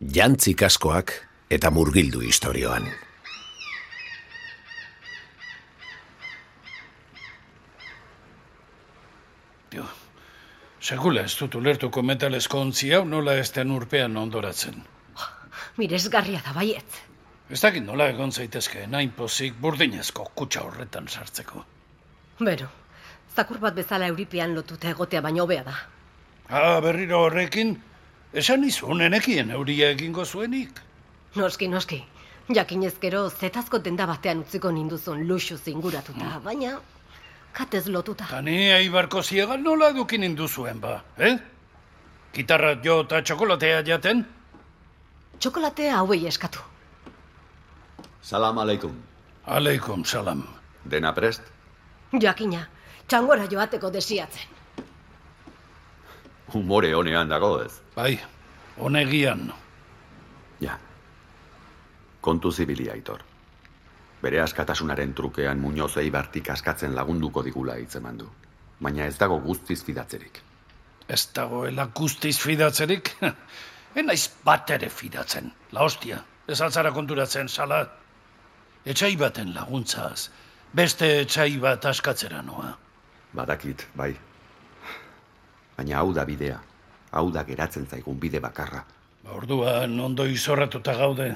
Jantzik askoak eta murgildu historioan. Jo, segula ez dut ulertuko metalezko ontzi hau nola ez den urpean ondoratzen. Miresgarria da baiet. Ez dakit nola egon zaitezke, nain pozik burdinezko kutsa horretan sartzeko. Bero, zakur bat bezala euripean lotuta egotea baino hobea da. Ah, berriro horrekin, esan izun enekien euria egingo zuenik. Noski, noski. Jakinezkero zetazko denda batean utziko ninduzun luxu zinguratuta, baina katez lotuta. Ta ni aibarko ziega nola edukin induzuen ba, eh? Gitarra jo eta txokolatea jaten? Txokolatea hauei eskatu. Salam aleikum. Aleikum salam. Dena prest? Jakina, txangora joateko desiatzen. Humore honean dago ez. Bai, honegian. Ja. Kontu zibili aitor. Bere askatasunaren trukean Muñoz Eibartik askatzen lagunduko digula hitzeman du. Baina ez dago guztiz fidatzerik. Ez dagoela guztiz fidatzerik? Enaiz bat ere fidatzen. La hostia, ez altzara konturatzen, sala. Etxai baten laguntzaz, beste etxai bat askatzera noa. Badakit, bai. Baina hau da bidea. Hau da geratzen zaigun bide bakarra. Ba, orduan ondo izorratuta gaude.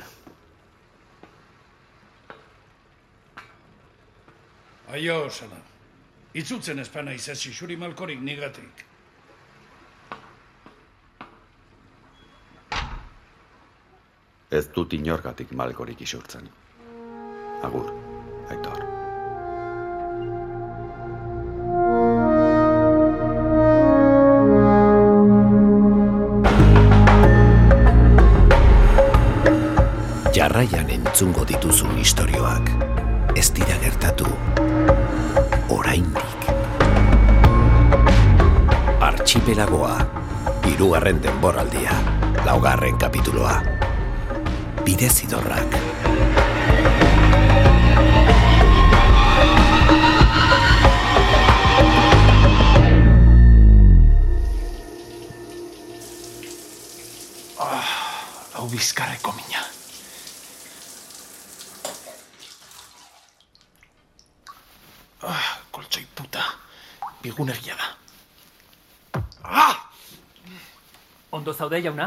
Aio, sala. Itzutzen espana izasi xuri malkorik nigatik. Ez dut inorgatik malkorik isurtzen. Agur, aitor. Jarraian entzungo dituzun istorioak. Ez dira gertatu. Oraindik. Archipelagoa. Hirugarren denboraldia. Laugarren kapituloa. Bidezidorrak. Hau bizkarreko mina. Bigunegia da. Ah! Ondo zaude, jauna?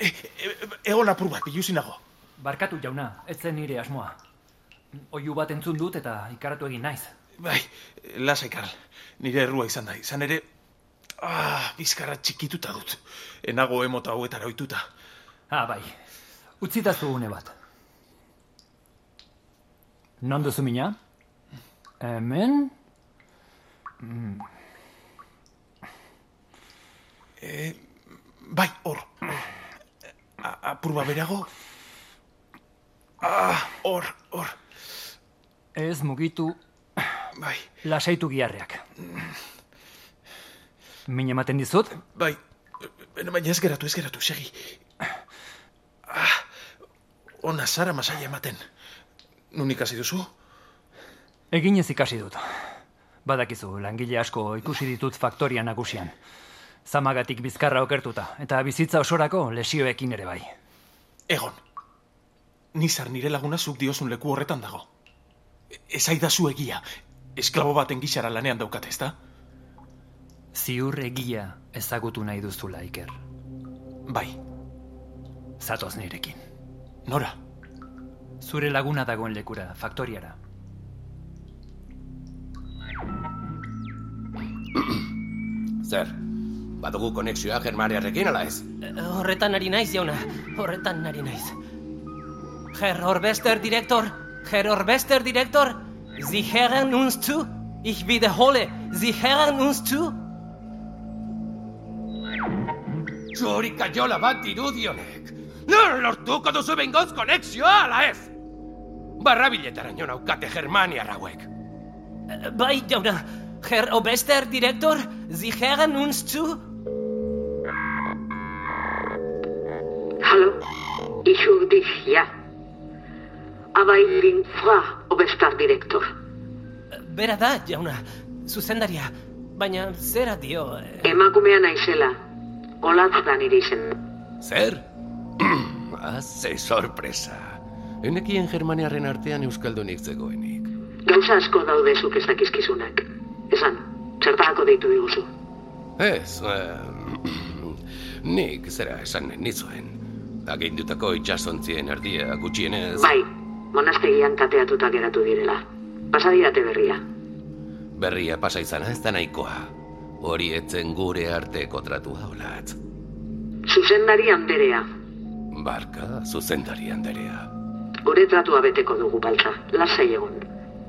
E, e, egon apur bat, biluzinago. Barkatu, jauna, ez zen nire asmoa. Oiu bat entzun dut eta ikaratu egin naiz. Bai, lasa Karl. Nire errua izan da. Izan ere, ah, bizkarra txikituta dut. Enago emota hauetara oituta. Ah, bai. Utzitazu une bat. Non duzu mina? Hemen? Bai, hor. A- Apur bat berago. Ah, hor, hor. Ez mugitu Bai, lasaitu giarreak. Min ematen dizut? bai. Baina ez geratu, ez geratu, segi. Ah, ona zara masaia ematen. Nun ikasi duzu? Egin ez ikasi dut. Badakizu, langile asko ikusi ditut faktoria nagusian. Zamagatik bizkarra okertuta, eta bizitza osorako lesioekin ere bai. Egon. Nizar nire laguna zuk diozun leku horretan dago. Ez aidazu egia. Esklabo baten gixara lanean daukat, ezta? Ziur egia ezagutu nahi duzula, Iker. Bai, Zatoz nirekin. nora? Zure laguna dagoen lekura, faktoriara. Zer, badugu konexioa Germaniarrekin ala ez? Horretan ari naiz, jauna. Horretan ari naiz. Herr Orbester Direktor, Herr Orbester Direktor, Sie hören uns zu? Ich wiederhole, Sie hören uns zu? Zuri kaiola bat dirudionek. Nor lortuko duzu bengoz konexioa ala ez? Barrabiletaraino naukate Germaniar hauek. Bai, jauna. Herr Oberster Direktor, Sie hören uns zu? Hallo, ich höre dich, ja. Aber ich bin Frau. Bera da, jauna. Zuzendaria. Baina zera dio... eh, Emakumea naizela. Olatz da nire izen. Zer? Ah, ze sorpresa. Enekien Germaniarren artean Euskaldunik zegoenik. Gauza asko daude zuk ez dakizkizunak. Esan, zertarako deitu diguzu. Ez, eh, nik zera esan nizuen. Agindutako itxasontzien erdia gutxienez... Bai, monastegian kateatuta geratu direla. Pasadirate berria. Berria pasa izana ez da nahikoa. Hori etzen gure arteko tratua olatz. Zuzendari anderea. Barka, zuzendari handerea. Gure tratua beteko dugu baltza, lasai egon.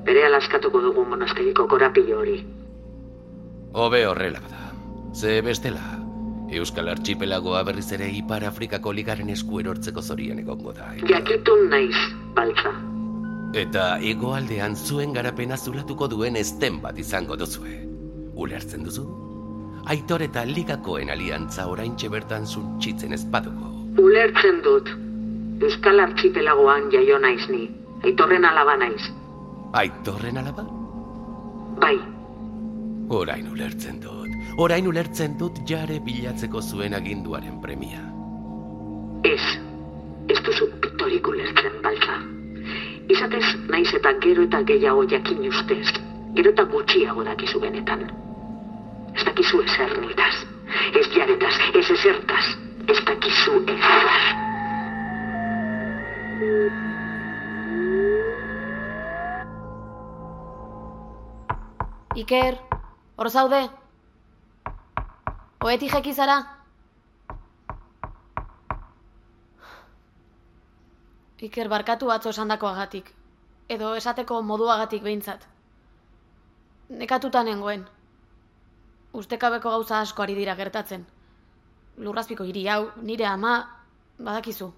Bere alaskatuko dugu monastegiko korapilo hori. Hobe horrela da. Ze bestela, Euskal Archipelagoa berriz ere Ipar Afrikako ligaren esku erortzeko zorian egongo da. Eta, Jakitun naiz, baltza. eta hegoaldean zuen garapena zulatuko duen ezten bat izango duzue. Ulertzen duzu? Aitor eta ligakoen aliantza oraintxe bertan zuntxitzen ezpaduko. Ulertzen dut. Euskal Archipelagoan jaio naiz ni. Aitorren alaba naiz. Aitorren alaba? Bai, Orain ulertzen dut. Orain ulertzen dut jare bilatzeko zuen aginduaren premia. ez. Ez duzu pitorik ulertzen, baltza. Izatez, naiz eta gero eta gehiago jakin ustez. Gero eta gutxiago dakizu benetan. Ez dakizu ezer nitaz. Ez jaretaz, ez ezertaz. Ez dakizu ezer. Iker, hor zaude? Oetik jeki zara? Iker, barkatu atzo esandakoagatik. Edo esateko moduagatik behintzat. Nekatuta nengoen. Ustekabeko gauza asko ari dira gertatzen. Lurrazpiko hiri hau, nire ama, badakizu.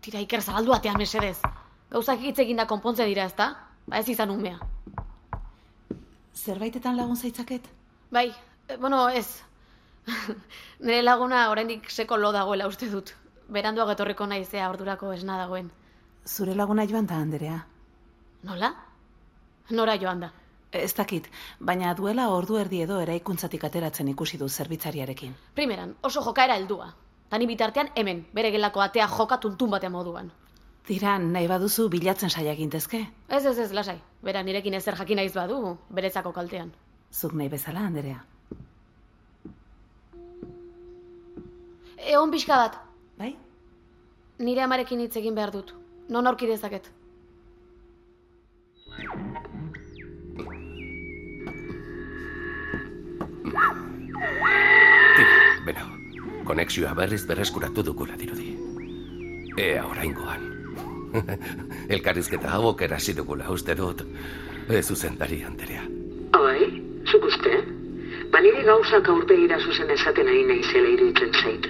Tira, Iker, zabaldu atean mesedez. Gauzak hitz eginda konpontze dira, ezta? Ba ez izan umea. Zerbaitetan lagun zaitzaket? Bai, e, bueno, ez. Nire laguna oraindik seko lo dagoela uste dut. Beranduago etorriko naizea ordurako esna dagoen. Zure laguna joan da, Anderea. Nola? Nora joan da. Ez dakit, baina duela ordu erdi edo eraikuntzatik ateratzen ikusi du zerbitzariarekin. Primeran, oso jokaera heldua. Tani bitartean hemen, bere gelako atea joka tuntun batean moduan. Tira, nahi baduzu bilatzen saia gintezke. Ez, ez, ez, lasai. Bera nirekin ezer jakin naiz badu, berezako kaltean. Zuk nahi bezala, Anderea. Egon pixka bat, Bai? nire amarekin hitz egin behar dut. Non aurki dezaket. Tira, beno, konexioa berriz berreskuratu dugula dirudi. Ea oraingoan. Elkarrizketa hauok erasi dugula uste dut. Ez zuzendari Anderea. Zuk uste? Ba nire gauzak aurpegira zuzen esaten ari naizela iruditzen zait.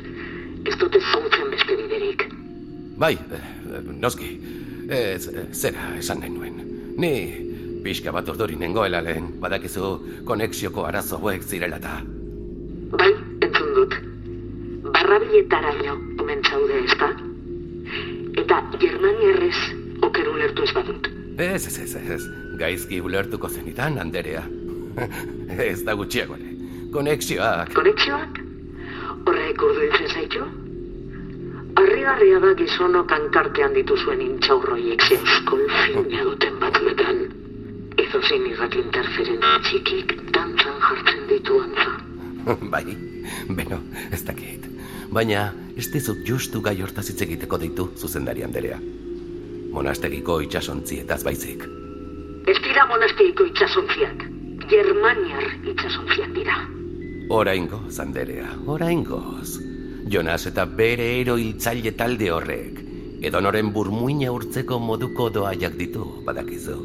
Ez dute zautzen beste biderik. Bai, eh, noski. Ez, eh, zera esan nahi nuen. Ni pixka bat ordori nengoela lehen, badakizu konexioko arazo hauek zirela eta. Bai, entzun dut. Barrabiletaraino omen zaude, ezta? Eta Germaniarrez oker ulertu ez badut. Ez, ez, ez, ez, gaizki ulertuko zenitan, Anderea. ez da gutxiago ere. Konexioak. Konexioak? Horrek urduitzen zaitu? Arrigarria da gizonok hankartean dituzuen intxaurroiek zeuskol fina duten batzuetan. Edo zein irrat interferentzia txikik dantzan jartzen ditu antza. bai, beno, ez dakit. Baina, ez dizut justu gai hortaz hitz egiteko deitu zuzendari Anderea. Monastegiko itxasontzietaz baizik. Ez dira monasteiko itxasontziak. Germaniar itxasontziak dira. Oraingo, Zanderea, oraingoz. Jonas eta bere ero hiltzaile talde horrek, edonoren burmuina urtzeko moduko doaiak ditu, badakizu.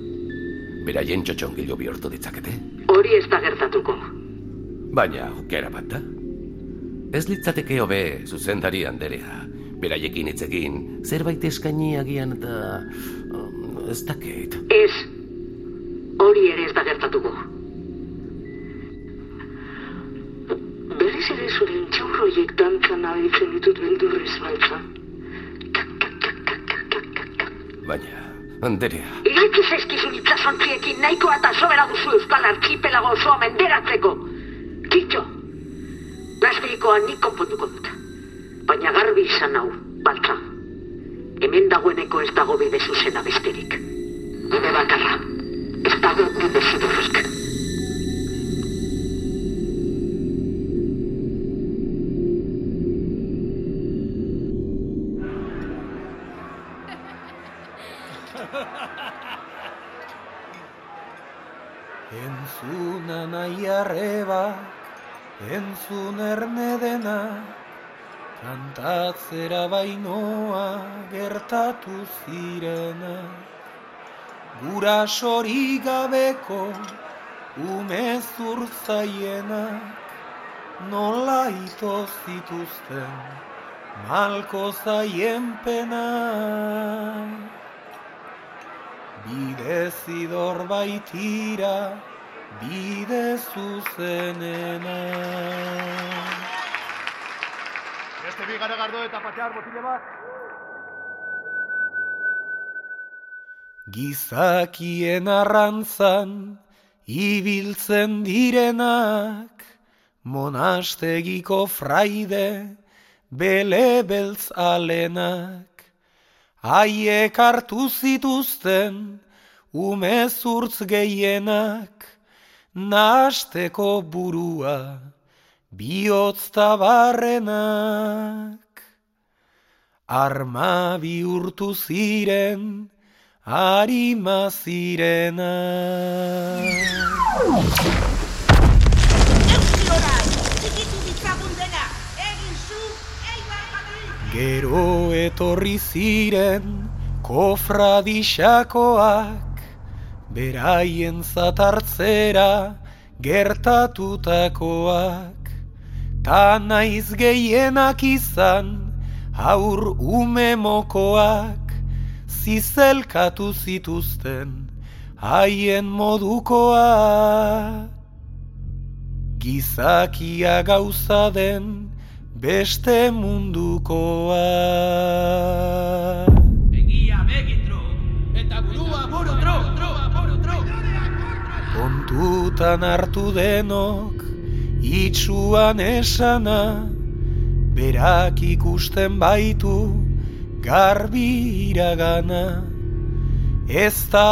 Beraien txotxongilo bihurtu ditzakete. Hori ez da gertatuko. Baina, aukera bat da. Ez litzateke hobe, zuzendari Anderea. Beraiekin hitz egin, zerbait eskaini agian eta... um, ez dakit. Ez. Hori ere ez da gertatuko. Berriz ere zure intxaurroiek dantzan abiltzen ditut beldurrez baltza. Baina, Anderea, Iritsi zaizkizun itxasontziekin nahikoa eta sobera duzu Euskal Archipelago osoa menderatzeko. Kitxo, lasbirikoa nik konponduko dut. Baina garbi izan hau, baltza. Hemen dagoeneko ez dago bide zuzena besterik. Bide bakarra. Ez dago bide zidurrik. Entzuna nahi arreba, entzun erne dena, kantatzera bainoa gertatu zirena. Gura sori gabeko ume zurtzaienak, nola ito zituzten malko zaien pena. Bide zidor baitira, bide zuzenena. Beste bi garagardo eta patear botile bat. Gizakien arrantzan, ibiltzen direnak, monastegiko fraide, bele beltz alenak. Haiek hartu zituzten, ume zurtz gehienak, nasteko burua, bihotz tabarrenak. Arma bihurtu ziren, harima zirenak. Gero etorri ziren kofradixakoak, beraien zatartzera gertatutakoak, ta naiz gehienak izan haur ume mokoak, zizelkatu zituzten haien modukoak. Gizakia gauza den beste mundukoa. Begia begi truk, eta burua truk, buru truk. Kontutan hartu denok, itxuan esana, berak ikusten baitu, garbi iragana. Ez da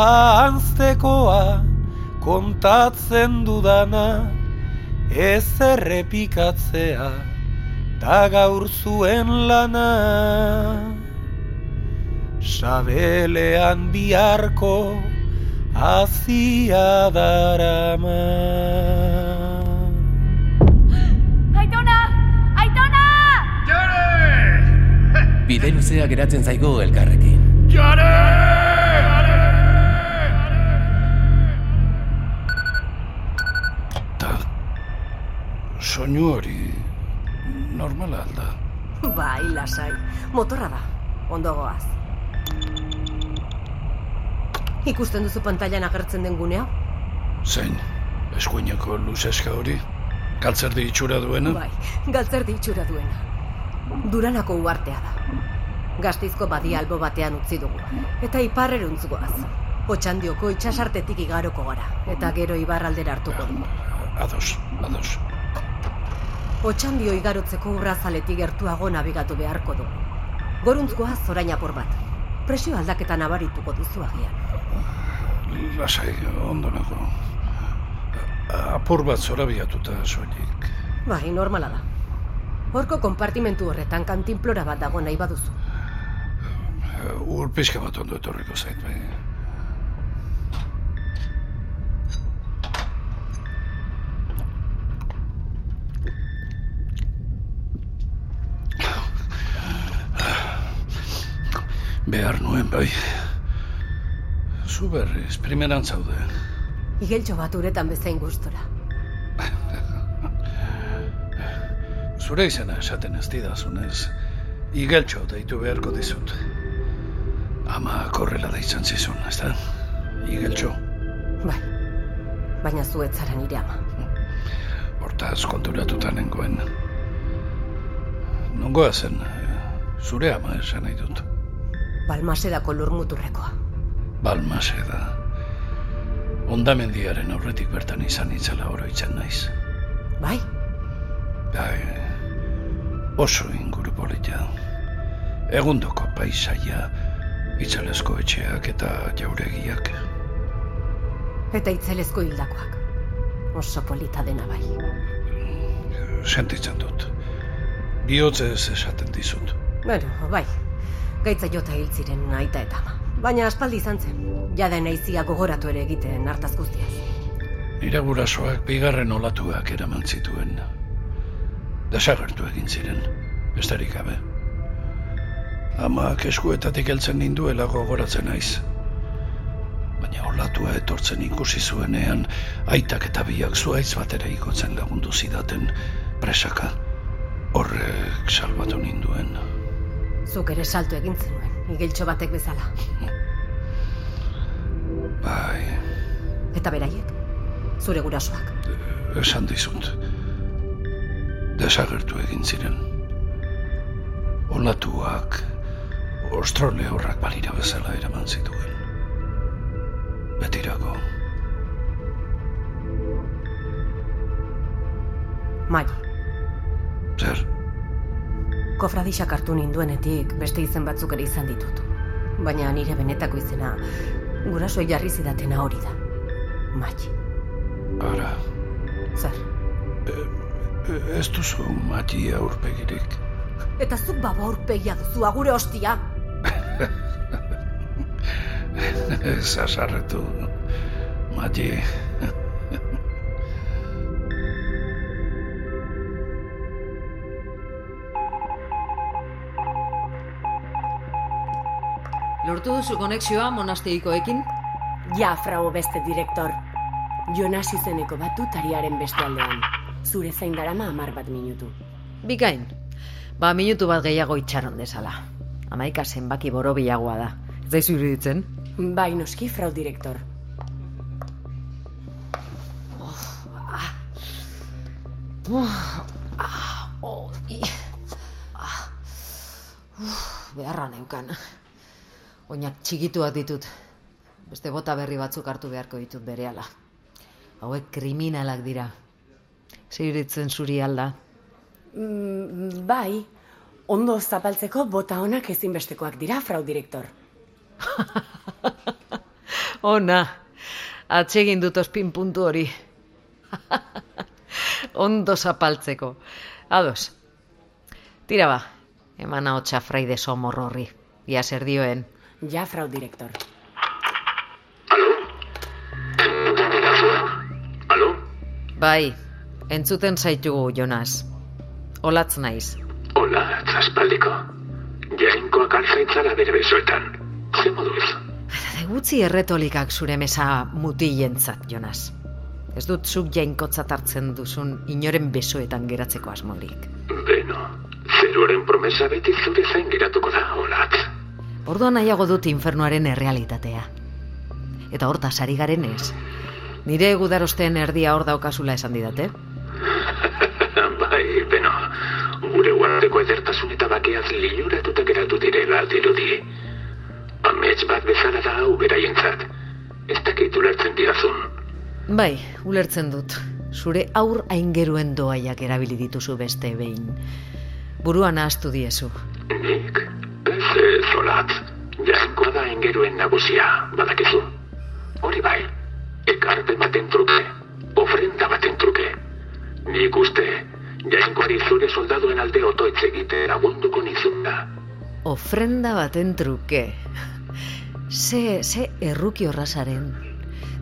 anztekoa, kontatzen dudana, ez errepikatzea da gaur zuen lana Sabelean biharko azia darama Aitona! Aitona! Jare! Bide luzea geratzen zaigo elkarrekin. Jare! Ta, soinu hori normala alda. Bai, lasai. Motorra da. Ondo goaz. Ikusten duzu pantailan agertzen den gunea? Zein, eskuineko luzeska hori? Galtzerdi itxura duena? Bai, galtzerdi itxura duena. Duranako uartea da. Gaztizko badia albo batean utzi dugu. Eta iparreruntz goaz. Otxandioko itxasartetik igaroko gara. Eta gero ibarraldera hartuko dugu. Ados, ados. Otxandio igarotzeko urrazaletik gertuago nabigatu beharko dugu. Goruntzkoa zorain apur bat. Presio aldaketa nabarituko duzu agian. Lasai, ondo nago. Apur bat zorabiatuta soilik. Bai, normala da. Horko konpartimentu horretan kantinplora bat dago nahi baduzu. Ur pixka bat ondo etorriko zait, bai. Behar nuen, bai. Zu berriz, primeran zaude. Igeltxo bat uretan bezain gustora. Zure izena esaten ez didazunez, igeltxo deitu beharko dizut. Ama korrela da izan zizun, ez da? Igeltxo. Bai, baina zu ez zara nire ama. Hortaz konturatuta nengoen. Nongoa zen, zure ama esan nahi dut. Balmasedako lur muturrekoa. Balmaseda. Ondamendiaren aurretik bertan izan itzala oroitzen naiz. Bai, Bai, Oso inguru polita. Egundoko paisaia, itzalezko etxeak eta jauregiak. Eta itzelezko hildakoak. Oso polita dena bai. Sentitzen dut. Biotzez esaten dizut. Bueno, bai. Gaitza jota hil ziren aita eta ama. Baina aspaldi izan zen. Jada naizia gogoratu ere egiten hartaz guztiaz. Nire gurasoak bigarren olatuak eraman zituen. Desagertu egin ziren, besterik gabe. Amak eskuetatik heltzen ninduela gogoratzen naiz. Baina olatua etortzen ikusi zuenean, aitak eta biak zuaitz batera igotzen lagundu zidaten presaka. Horrek salbatu ninduen. Zuk ere salto egin zenuen, igeltxo batek bezala. Bai, Eta beraiek? Zure gurasoak. esan dizut. Desagertu egin ziren. Olatuak, ostrole horrak balira bezala eraman zituen. Betirako. Mai, Zer, kofradixak hartu ninduenetik beste izen batzuk ere izan ditut. Baina nire benetako izena gurasoek jarri zidatena hori da. Mai, ara, zer. ez duzu matia aurpegirik. Eta zuk baba aurpegia duzu agure hostia. Ez azarretu, mati. Lortu duzu konexioa monasteikoekin? Ja, frau beste direktor. Jonas izeneko batu tariaren beste aldean. Zure zain darama amar bat minutu. Bikain. Ba, minutu bat gehiago itxaron desala. Amaika zenbaki borobiagoa da. Ez daizu iruditzen? Bai, noski, frau direktor. Uh, ah, oh, i. Ah. Uf, beharra neukan. Oinak txikituak ditut. Beste bota berri batzuk hartu beharko ditut berehala. Hauek kriminalak dira. Zeiritzen zuri alda. Mm, bai, ondo zapaltzeko bota honak ezinbestekoak dira, frau direktor. Ona, atsegin dut ospin puntu hori. Ondo zapaltzeko. Ados. Tira ba, eman hotxa fraide somor horri. Ia zer dioen. Ja, frau direktor. Bai, entzuten zaitugu, Jonas. Olatz naiz. Hola, aspaldiko. Jainkoak alzaitzara bere besoetan. Ze moduz? Gutzi erretolikak zure mesa mutilentzat, Jonas. Ez dut zuk jainkotzat hartzen duzun inoren besoetan geratzeko asmorik. Beno, zeruaren promesa beti zure zain geratuko da, olatz. Orduan nahiago dut infernuaren errealitatea. Eta hortaz ari garen ez. Nire gudarosten erdia hor daukazula esan didate. bai, beno, gure guarteko edertasun eta bakeaz liuratuta geratu direla dirudi. Amets bat bezala da hau beraientzat. Ez dakit ulertzen didazun. Bai, ulertzen dut. Zure aur aingeruen doaiak erabili dituzu beste behin. Buruan ahaztu diezu. Nik? Olatz. Jainkoa da ingeruen nagusia, badakizu. Hori bai, ekarpen baten truke, ofrenda baten truke. Nik uste, jainkoari zure soldaduen alde otoetz egite lagunduko nizunda. Ofrenda baten truke. Ze, ze erruki horrazaren.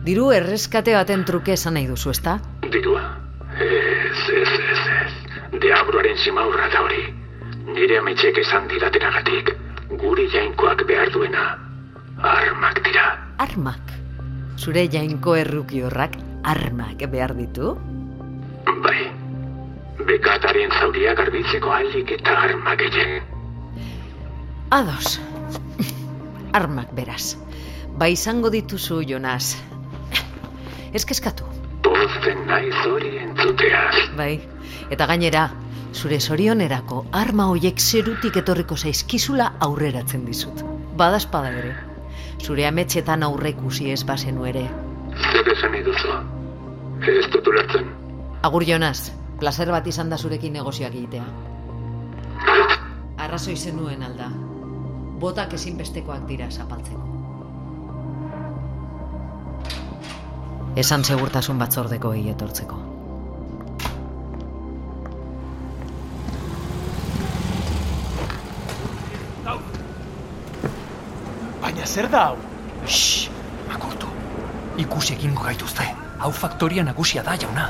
Diru erreskate baten truke esan nahi duzu, ezta? Dirua? Ez, ez, ez, ez. Deabroaren simaurra da hori. Nire ametxek esan didatenagatik, guri jainkoak behar duena. Armak dira. Armak? Zure jainko erruki horrak armak behar ditu? Bai. Bekataren zauria garbitzeko alik eta armak egin. Ados. Armak beraz. Ba izango dituzu, Jonas. Eskeskatu. Pozten naiz hori entzuteaz. Bai, eta gainera, zure zorionerako arma hoiek zerutik etorriko zaizkizula aurreratzen dizut. Badazpada ere. Zure ametxetan aurrekusi ez bazenu ere. Zer esan nahi duzu? Ez dut ulertzen. Agur Jonas, placer bat izan da zurekin negozioak egitea. arrazoi zenuen alda. Botak ezinbestekoak dira zapaltzeko. Esan segurtasun batzordeko etortzeko. Zer da hau? Shhh, makurtu. Ikusi egingo gaituzte. Hau faktoria nagusia da, jauna.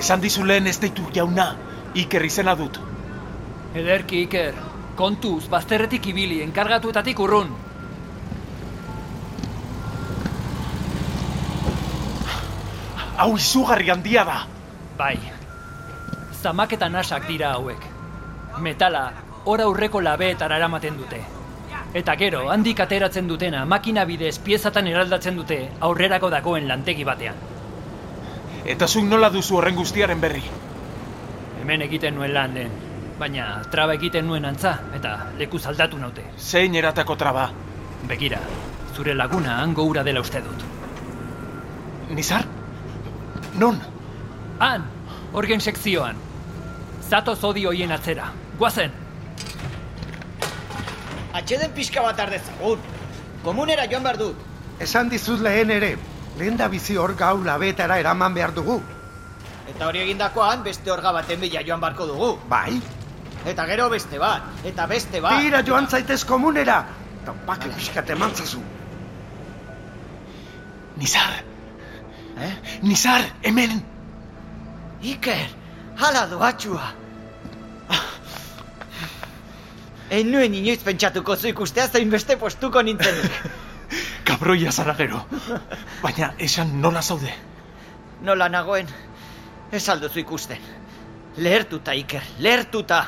Esan dizu lehen ez deitu jauna. Iker izena dut. Ederki, Iker. Kontuz, bazterretik ibili, enkargatuetatik urrun. Hau izugarri handia da. Bai. Zamak eta nasak dira hauek. Metala, ora aurreko labeetara eramaten dute. Eta gero, handik ateratzen dutena, makina bidez piezatan eraldatzen dute aurrerako dagoen lantegi batean. Eta zuk nola duzu horren guztiaren berri? Hemen egiten nuen lan den, baina traba egiten nuen antza, eta leku zaldatu naute. Zein eratako traba? Begira, zure laguna hango ura dela uste dut. Nizar? Non? Han, orgen sekzioan. Zato zodi hoien atzera. Guazen! Atxeden pixka bat ardezagun. Komunera joan behar dut. Esan dizut lehen ere, lehen da bizi hor gau labetara eraman behar dugu. Eta hori egindakoan beste orga baten bila joan barko dugu. Bai? Eta gero beste bat, eta beste bat. Tira joan zaitez komunera! Eta bake pixkat emantzazu. Nizar! Eh? Nizar, hemen! Iker, hala doatxua. Ein nuen inoiz pentsatuko zu ikustea zein beste postuko nintzenik. Kabroia zara gero. Baina esan nola zaude. Nola nagoen, ez alduzu ikusten. Lehertuta, Iker, lehertuta.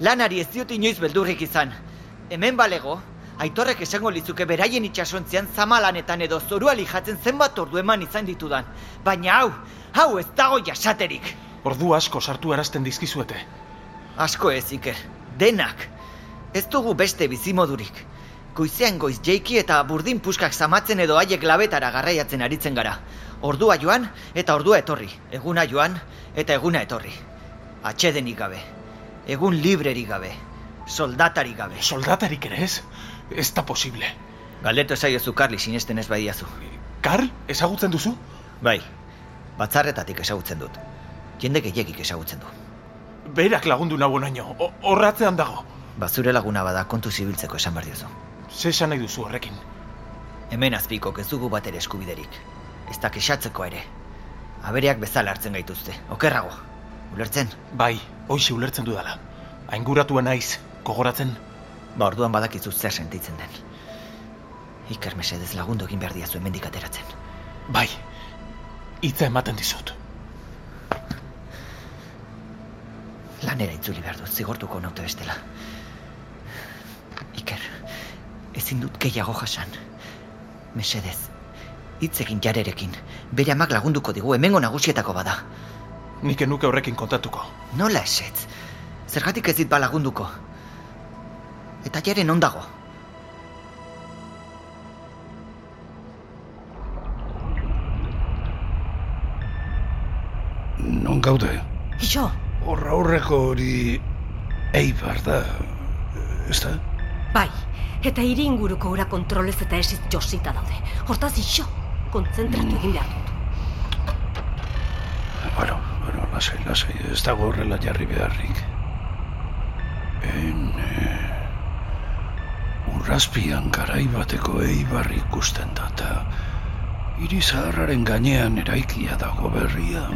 Lanari ez diot inoiz beldurrik izan. Hemen balego, aitorrek esango lizuke beraien itxasontzian zamalanetan edo zoruali jatzen zenbat ordu eman izan ditudan. Baina hau, hau ez dago jasaterik. Ordu asko sartu erazten dizkizuete. Asko ez, Iker, denak. Ez dugu beste bizimodurik. Goizean goiz jeiki eta burdin puskak zamatzen edo haiek labetara garraiatzen aritzen gara. Ordua joan eta ordua etorri. Eguna joan eta eguna etorri. Atxedenik gabe. Egun librerik gabe. Soldatarik gabe. Soldatarik ere ez? Ez da posible. Galdeto esaiozu Karli sinesten ez badiazu. Karl, ezagutzen duzu? Bai, batzarretatik ezagutzen dut. Jende gehiagik ezagutzen du. Berak lagundu naino, horratzean dago. Bazure laguna bada kontu zibiltzeko esan behar diozu. Ze esan nahi duzu horrekin? Hemen azpiko ez dugu bat ere eskubiderik. Ez da kesatzeko ere. Abereak bezala hartzen gaituzte, okerrago. Ulertzen? Bai, hoxe ulertzen dudala. Ainguratua naiz, kogoratzen? Ba, orduan badakizu zer sentitzen den. Iker mesedez lagundu egin behar diazu hemendik ateratzen. Bai, hitza ematen dizut. Lanera itzuli behar dut, zigortuko naute bestela. Ezin dut gehiago jasan. Mesedez, hitz egin jarerekin, bere amak lagunduko digu hemengo nagusietako bada. Nik enuke horrekin kontatuko. Nola esetz? Zergatik ez dit ba lagunduko? Eta jaren ondago. Non gaude? Ixo, Horra aurreko hori eibar da, ez da? Bai, eta hiri inguruko ura kontrolez eta esiz josita daude. Hortaz ixo, kontzentratu egin behar dut. Bueno, bueno, lasai, lasai, ez dago horrela jarri beharrik. En, eh, urrazpian garai bateko eibarri ikusten da, eta hiri zaharraren gainean eraikia dago berria.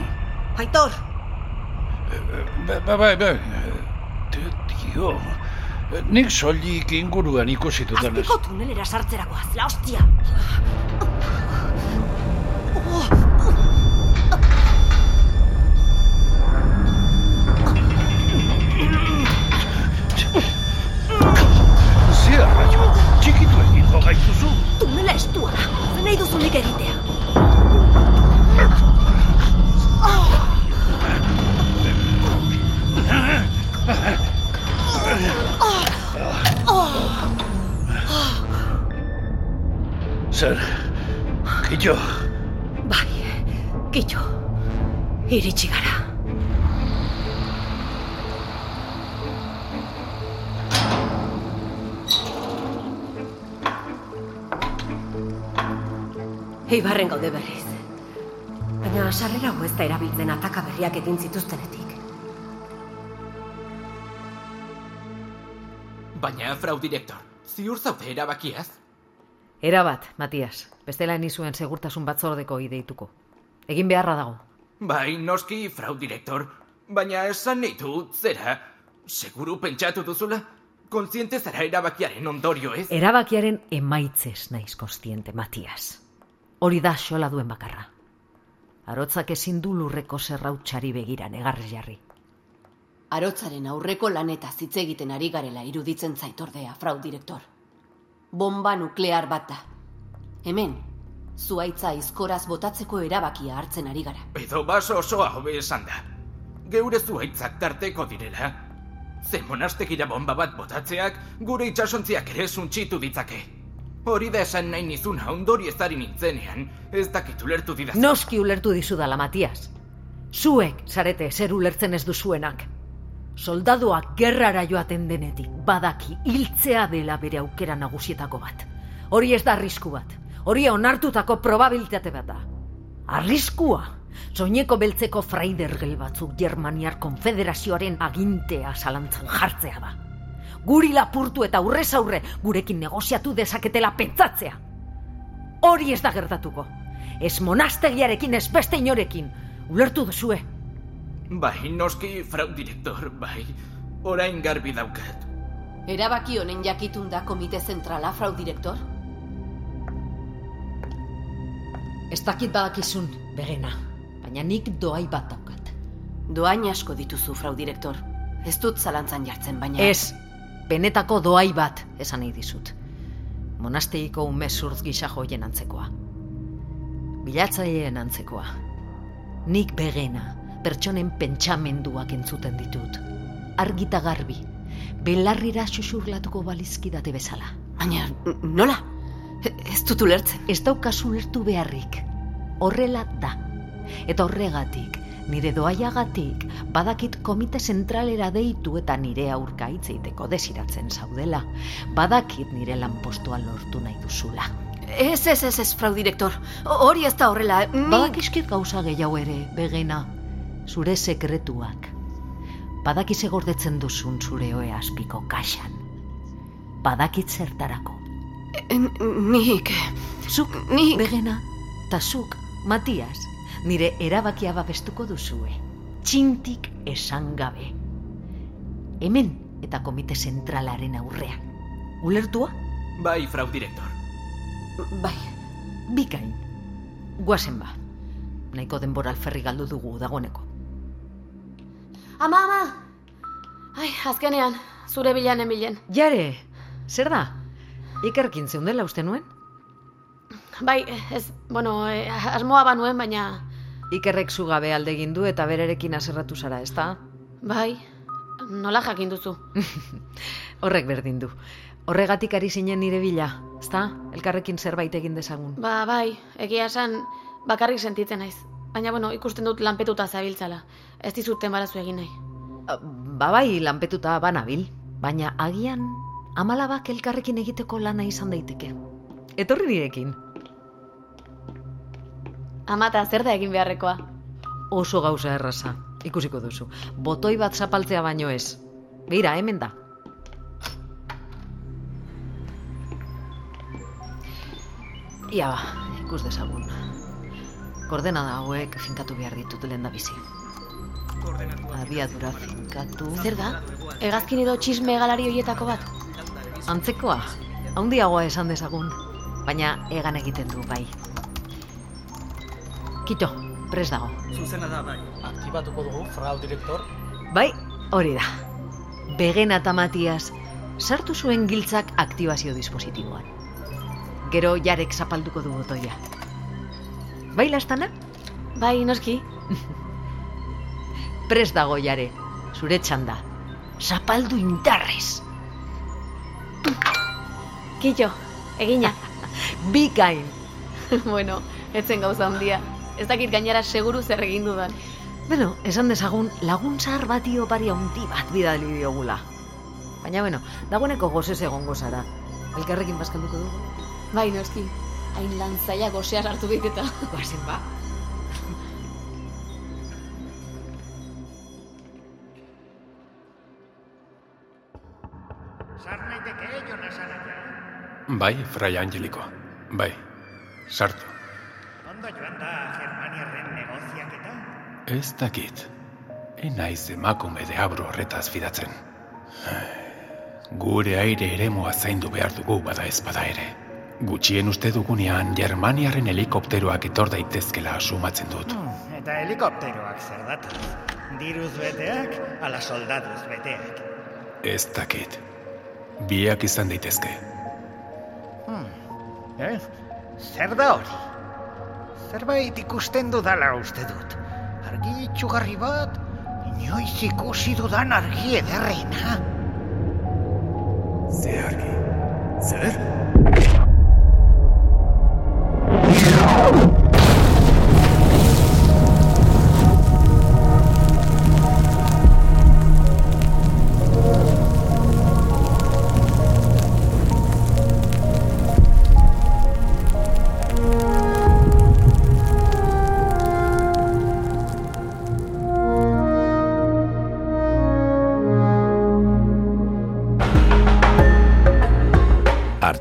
Aitor, Ba, ba, ba, ba, te- tio, nik soilik inguruan ikusi dudan ez. azpiko tunelera sartzerakoaz, la hostia! Ze arraio, txikitu egingo gaituzu. Tunela estua da, zen nahi duzunik egitea. Zer, kitxo? Bai, kitxo, iritsi gara. Eibarren gaude berriz. Baina sarrera hau ez da erabiltzen ataka berriak egin zituztenetik. Baina, frau direktor, ziur zaude erabakiaz? Era bat, Matias. Bestela ni zuen segurtasun batzordeko ideituko. Egin beharra dago. Bai, noski, frau direktor. Baina esan dut, zera, seguru pentsatu duzula? Kontziente zara erabakiaren ondorio ez? Erabakiaren emaitzez naiz kostiente, Matias. Hori da xola duen bakarra. Arotzak ezin du lurreko zerrautxari begira negarrez jarri. Arotzaren aurreko laneta hitz egiten ari garela iruditzen zaitordea, frau direktor. Bomba nuklear bat da. Hemen, zuaitza izkoraz botatzeko erabakia hartzen ari gara. Edo baso osoa hobe esan da. Geure zuaitzak tarteko direla. Ze monastekira bomba bat botatzeak gure itxasontziak ere suntxitu ditzake. Hori da esan nahi nizuna ondori ezari nintzenean, ez dakit ulertu didaz. Noski ulertu dizudala, Matias. Zuek, zarete, zer ulertzen ez duzuenak. Soldaduak gerrara joaten denetik, badaki hiltzea dela bere aukera nagusietako bat. Hori ez da arrisku bat. Hori onartutako probabilitate bat da. Arriskua, soineko beltzeko fraidergel batzuk Germaniar Konfederazioaren agintea zalantzan jartzea da. Guri lapurtu eta aurrez aurre gurekin negoziatu dezaketela pentsatzea. Hori ez da gertatuko. Ez monastegiarekin, ez beste inorekin. Ulertu duzue. Bai, noski, frau direktor, bai. Orain garbi daukat. Erabaki honen jakitun da komite zentrala, frau direktor? Ez dakit badakizun, begena. Baina nik doai bat daukat. Doain asko dituzu, frau direktor. Ez dut zalantzan jartzen, baina... Ez, benetako doai bat esan nahi dizut. Monasteiko ume zurtz gisa joien antzekoa. Bilatzaileen antzekoa. Nik begena, pertsonen pentsamenduak entzuten ditut. Argita garbi, belarrira xuxurlatuko balizkidate bezala. Baina, nola? Ez dut ulertzen. Ez daukazu ulertu beharrik. Horrela da. Eta horregatik, nire doaiagatik, badakit komite zentralera deitu eta nire aurka hitzeiteko desiratzen zaudela. Badakit nire lanpostua lortu nahi duzula. Ez, ez, ez, ez, frau direktor. Hori ez da horrela. Ni... Badakizkit gauza gehiago ere, begena. Zure sekretuak. Badakize gordetzen duzun zure oe aspiko kaxan. Badakit zertarako. Nik... Zuk, nik... Begena, ta zuk, Matias, nire erabakia babestuko duzue. Txintik esan gabe. Hemen eta komite zentralaren aurrean. Ulertua? Bai, frau direktor. Bai. Bikain. Guazen ba. Nahiko denbora alferri galdu dugu dagoneko. Ama, ama! Ai, azkenean, zure bilan emilen. Jare, zer da? Ikerkin zeundela uste nuen? Bai, ez, bueno, eh, asmoa banuen, baina... Ikerrek zugabe alde egin du eta bererekin aserratu zara, ezta? Bai, nola jakin duzu? Horrek berdin du. Horregatik ari zinen nire bila, ezta? Elkarrekin zerbait egin dezagun. Ba, bai, egia esan bakarrik sentitzen naiz. Baina, bueno, ikusten dut lanpetuta zabiltzala. Ez dizuten barazu egin nahi. Ba bai, lanpetuta banabil. Baina agian amalabak elkarrekin egiteko lana izan daiteke. Etorri nirekin. Amata, zer da egin beharrekoa? Oso gauza erraza, ikusiko duzu. Botoi bat zapaltzea baino ez. Beira, hemen da. Ia ba, ikus dezagun. Koordenada hauek finkatu behar ditut lehen da bizi. Abiadura finkatu... Zer da? Egazkin edo txisme galari hoietako bat? Antzekoa, handiagoa esan dezagun, baina egan egiten du bai. Kito, pres dago. Zuzena da, bai. Aktibatuko dugu, frau direktor. Bai, hori da. Begena eta Matias, sartu zuen giltzak aktibazio dispositiboan. Gero jarek zapalduko du botoia. Bai, lastana? Bai, noski. Pres dago jare, zure txanda. Zapaldu indarrez. Kito, egina. Bikain. bueno, etzen gauza handia. Ez dakit gainera seguru zer egin dudan. Bueno, esan dezagun laguntza bati opari handi bat bidali diogula. Baina, bueno, dagoeneko gozez egongo zara. Elkarrekin bazkalduko dugu. Bai, noski. Hain lan zaila gosear hartu dit eta. Bazen ba. Sar naiteke, Jonas Araya. Bai, Fray Angeliko. Bai, sartu. Ondo joan da Germaniarren negoziak eta? Ez dakit. Enaiz emakume deabro horretaz fidatzen. Gure aire eremua zaindu behar dugu bada ez bada ere. Gutxien uste dugunean Germaniaren helikopteroak etor daitezkela sumatzen dut. Hmm, eta helikopteroak zer datoz? Diruz beteak, ala soldaduz beteak. Ez dakit. Biak izan daitezke. Hmm. Eh? Zer da hori? Zerbait ikusten dudala uste dut. Argi itxugarri bat, inoiz ikusi dudan argi ederrena. Ze argi? Zer?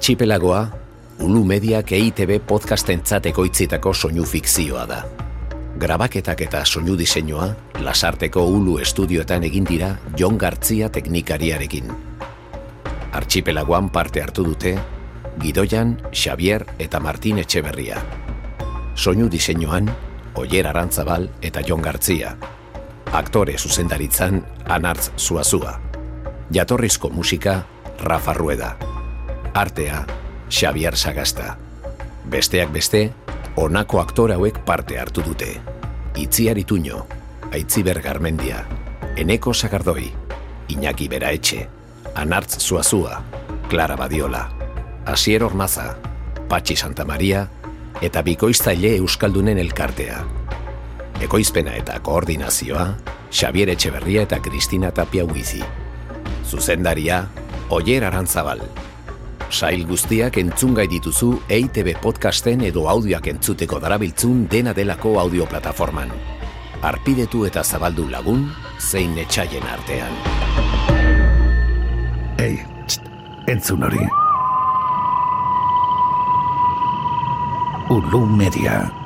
Archipelagoa, Ulu Mediak EITB podcastentzat ekoitzitako soinu fikzioa da. Grabaketak eta soinu diseinua Lasarteko Ulu estudioetan egin dira Jon Gartzia teknikariarekin. Archipelagoan parte hartu dute Gidoian, Xavier eta Martin Etxeberria. Soinu diseinuan Oier Arantzabal eta Jon Gartzia. Aktore zuzendaritzan Anartz Zuazua. Jatorrizko musika Rafa Rueda artea Xavier Sagasta. Besteak beste, honako aktore hauek parte hartu dute. Itziar Ituño, Aitziber Garmendia, Eneko Sagardoi, Iñaki Beraetxe, Anartz Zuazua, Clara Badiola, Asier Ormaza, Patxi Santa Maria eta Bikoiztaile Euskaldunen elkartea. Ekoizpena eta koordinazioa, Xavier Etxeberria eta Kristina Tapia Huizi. Zuzendaria, Oier Arantzabal. Sail guztiak entzungai dituzu EITB podcasten edo audioak entzuteko darabiltzun dena delako audioplataforman. Arpidetu eta zabaldu lagun, zein etxaien artean. Ei, txt, entzun hori. Ulu Media.